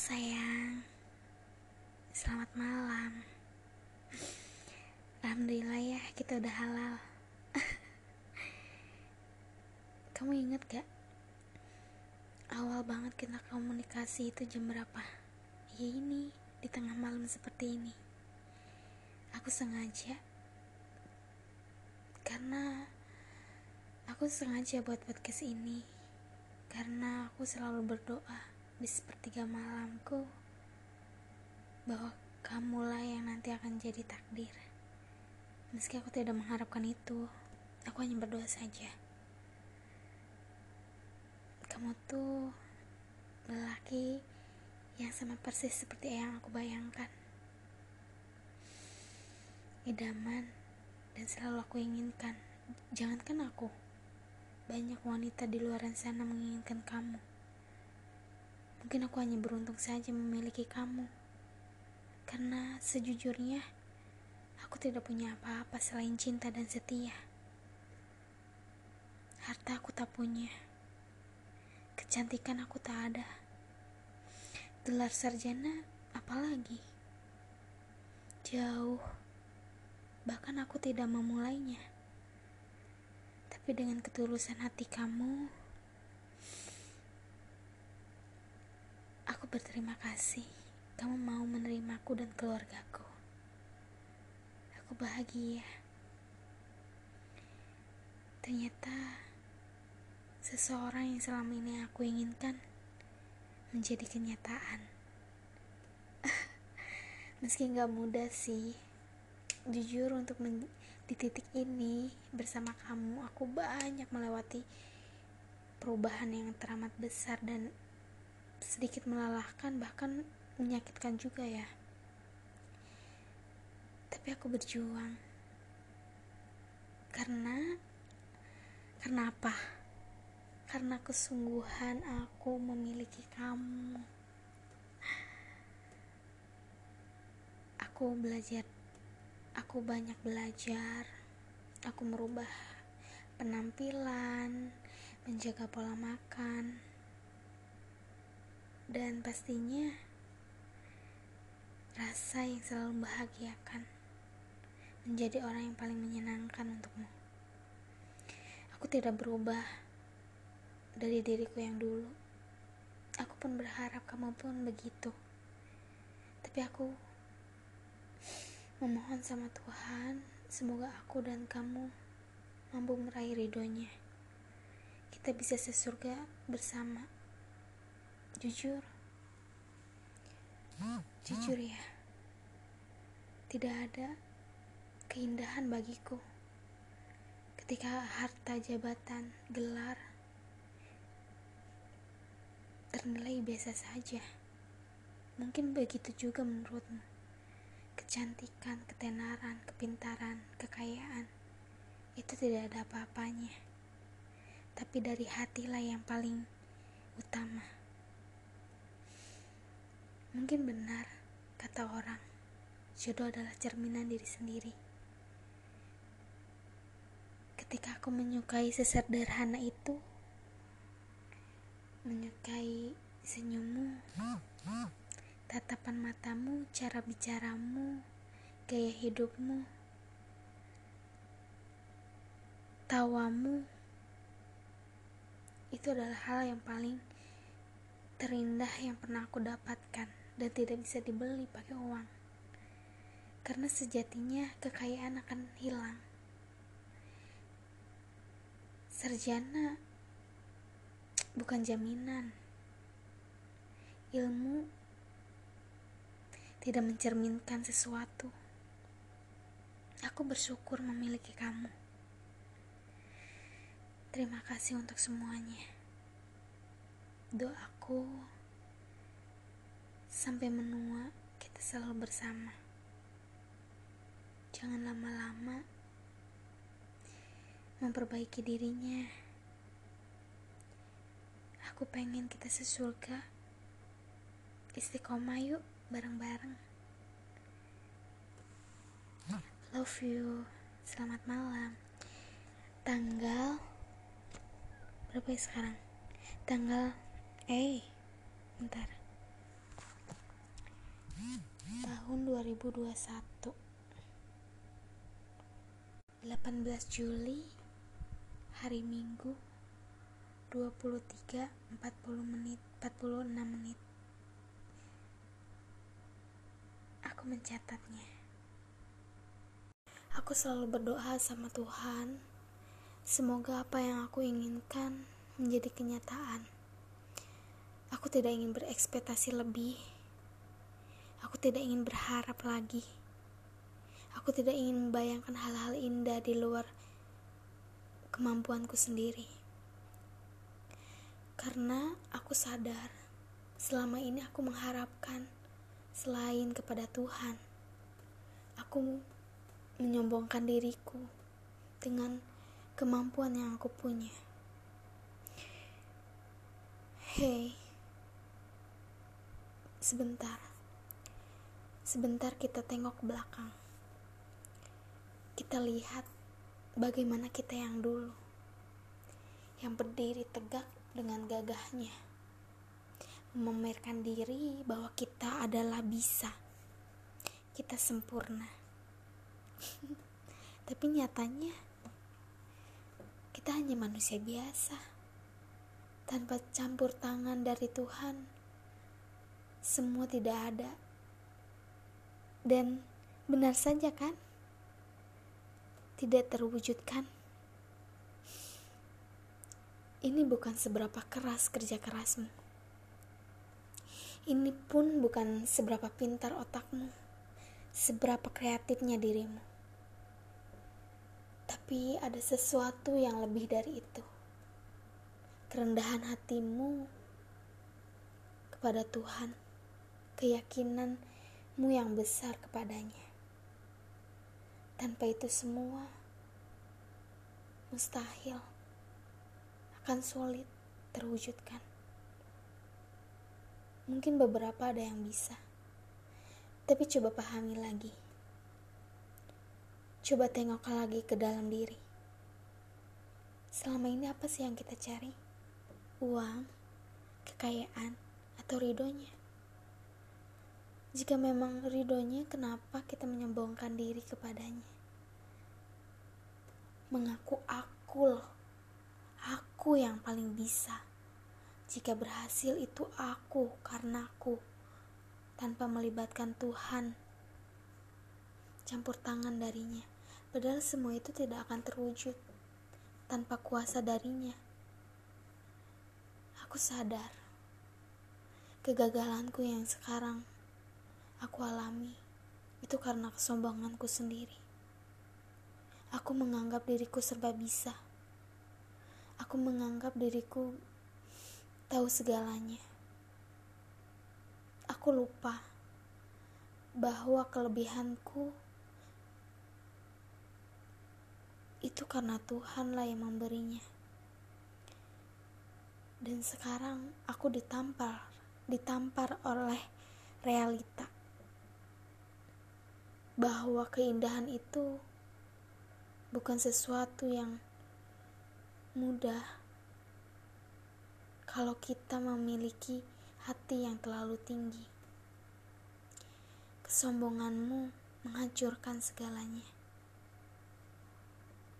sayang. Selamat malam. Alhamdulillah ya kita udah halal. Kamu inget gak? Awal banget kita komunikasi itu jam berapa? Ya ini, di tengah malam seperti ini. Aku sengaja. Karena Aku sengaja buat podcast ini. Karena aku selalu berdoa di sepertiga malamku bahwa kamulah yang nanti akan jadi takdir. Meski aku tidak mengharapkan itu, aku hanya berdoa saja. Kamu tuh lelaki yang sama persis seperti yang aku bayangkan. Idaman dan selalu aku inginkan. Jangankan aku, banyak wanita di luar sana menginginkan kamu. Mungkin aku hanya beruntung saja memiliki kamu. Karena sejujurnya, aku tidak punya apa-apa selain cinta dan setia. Harta aku tak punya. Kecantikan aku tak ada. Gelar sarjana apalagi? Jauh. Bahkan aku tidak memulainya. Tapi dengan ketulusan hati kamu, berterima kasih kamu mau menerimaku dan keluargaku. Aku bahagia. Ternyata seseorang yang selama ini aku inginkan menjadi kenyataan. Meski nggak mudah sih, jujur untuk di titik ini bersama kamu aku banyak melewati perubahan yang teramat besar dan sedikit melelahkan bahkan menyakitkan juga ya. Tapi aku berjuang. Karena karena apa? Karena kesungguhan aku memiliki kamu. Aku belajar aku banyak belajar. Aku merubah penampilan menjaga pola makan dan pastinya rasa yang selalu membahagiakan menjadi orang yang paling menyenangkan untukmu. Aku tidak berubah dari diriku yang dulu. Aku pun berharap kamu pun begitu. Tapi aku memohon sama Tuhan, semoga aku dan kamu mampu meraih ridhonya. Kita bisa sesurga bersama jujur. Jujur ya. Tidak ada keindahan bagiku. Ketika harta jabatan gelar ternilai biasa saja. Mungkin begitu juga menurutmu. Kecantikan, ketenaran, kepintaran, kekayaan itu tidak ada apa-apanya. Tapi dari hatilah yang paling utama Mungkin benar kata orang, jodoh adalah cerminan diri sendiri. Ketika aku menyukai sesederhana itu, menyukai senyummu, tatapan matamu, cara bicaramu, gaya hidupmu, tawamu, itu adalah hal yang paling terindah yang pernah aku dapatkan dan tidak bisa dibeli pakai uang. Karena sejatinya kekayaan akan hilang. Sarjana bukan jaminan. Ilmu tidak mencerminkan sesuatu. Aku bersyukur memiliki kamu. Terima kasih untuk semuanya. Doaku Sampai menua, kita selalu bersama. Jangan lama-lama memperbaiki dirinya. Aku pengen kita sesurga. Istiqomah yuk bareng-bareng. Love you. Selamat malam. Tanggal berapa ya sekarang? Tanggal eh bentar 2021 18 Juli hari Minggu 23 40 menit 46 menit. Aku mencatatnya. Aku selalu berdoa sama Tuhan. Semoga apa yang aku inginkan menjadi kenyataan. Aku tidak ingin berekspektasi lebih Aku tidak ingin berharap lagi. Aku tidak ingin membayangkan hal-hal indah di luar kemampuanku sendiri. Karena aku sadar, selama ini aku mengharapkan selain kepada Tuhan. Aku menyombongkan diriku dengan kemampuan yang aku punya. Hei, sebentar. Sebentar kita tengok ke belakang. Kita lihat bagaimana kita yang dulu. Yang berdiri tegak dengan gagahnya. Memamerkan diri bahwa kita adalah bisa. Kita sempurna. Tapi nyatanya kita hanya manusia biasa. Tanpa campur tangan dari Tuhan, semua tidak ada dan benar saja kan? Tidak terwujudkan. Ini bukan seberapa keras kerja kerasmu. Ini pun bukan seberapa pintar otakmu, seberapa kreatifnya dirimu. Tapi ada sesuatu yang lebih dari itu. Kerendahan hatimu kepada Tuhan, keyakinan mu yang besar kepadanya. Tanpa itu semua mustahil akan sulit terwujudkan. Mungkin beberapa ada yang bisa, tapi coba pahami lagi. Coba tengok lagi ke dalam diri. Selama ini apa sih yang kita cari? Uang, kekayaan, atau ridhonya? Jika memang ridhonya, kenapa kita menyombongkan diri kepadanya? Mengaku aku loh, aku yang paling bisa. Jika berhasil itu aku karena aku, tanpa melibatkan Tuhan, campur tangan darinya. Padahal semua itu tidak akan terwujud tanpa kuasa darinya. Aku sadar kegagalanku yang sekarang aku alami itu karena kesombonganku sendiri. Aku menganggap diriku serba bisa. Aku menganggap diriku tahu segalanya. Aku lupa bahwa kelebihanku itu karena Tuhanlah yang memberinya. Dan sekarang aku ditampar, ditampar oleh realita bahwa keindahan itu bukan sesuatu yang mudah kalau kita memiliki hati yang terlalu tinggi. Kesombonganmu menghancurkan segalanya.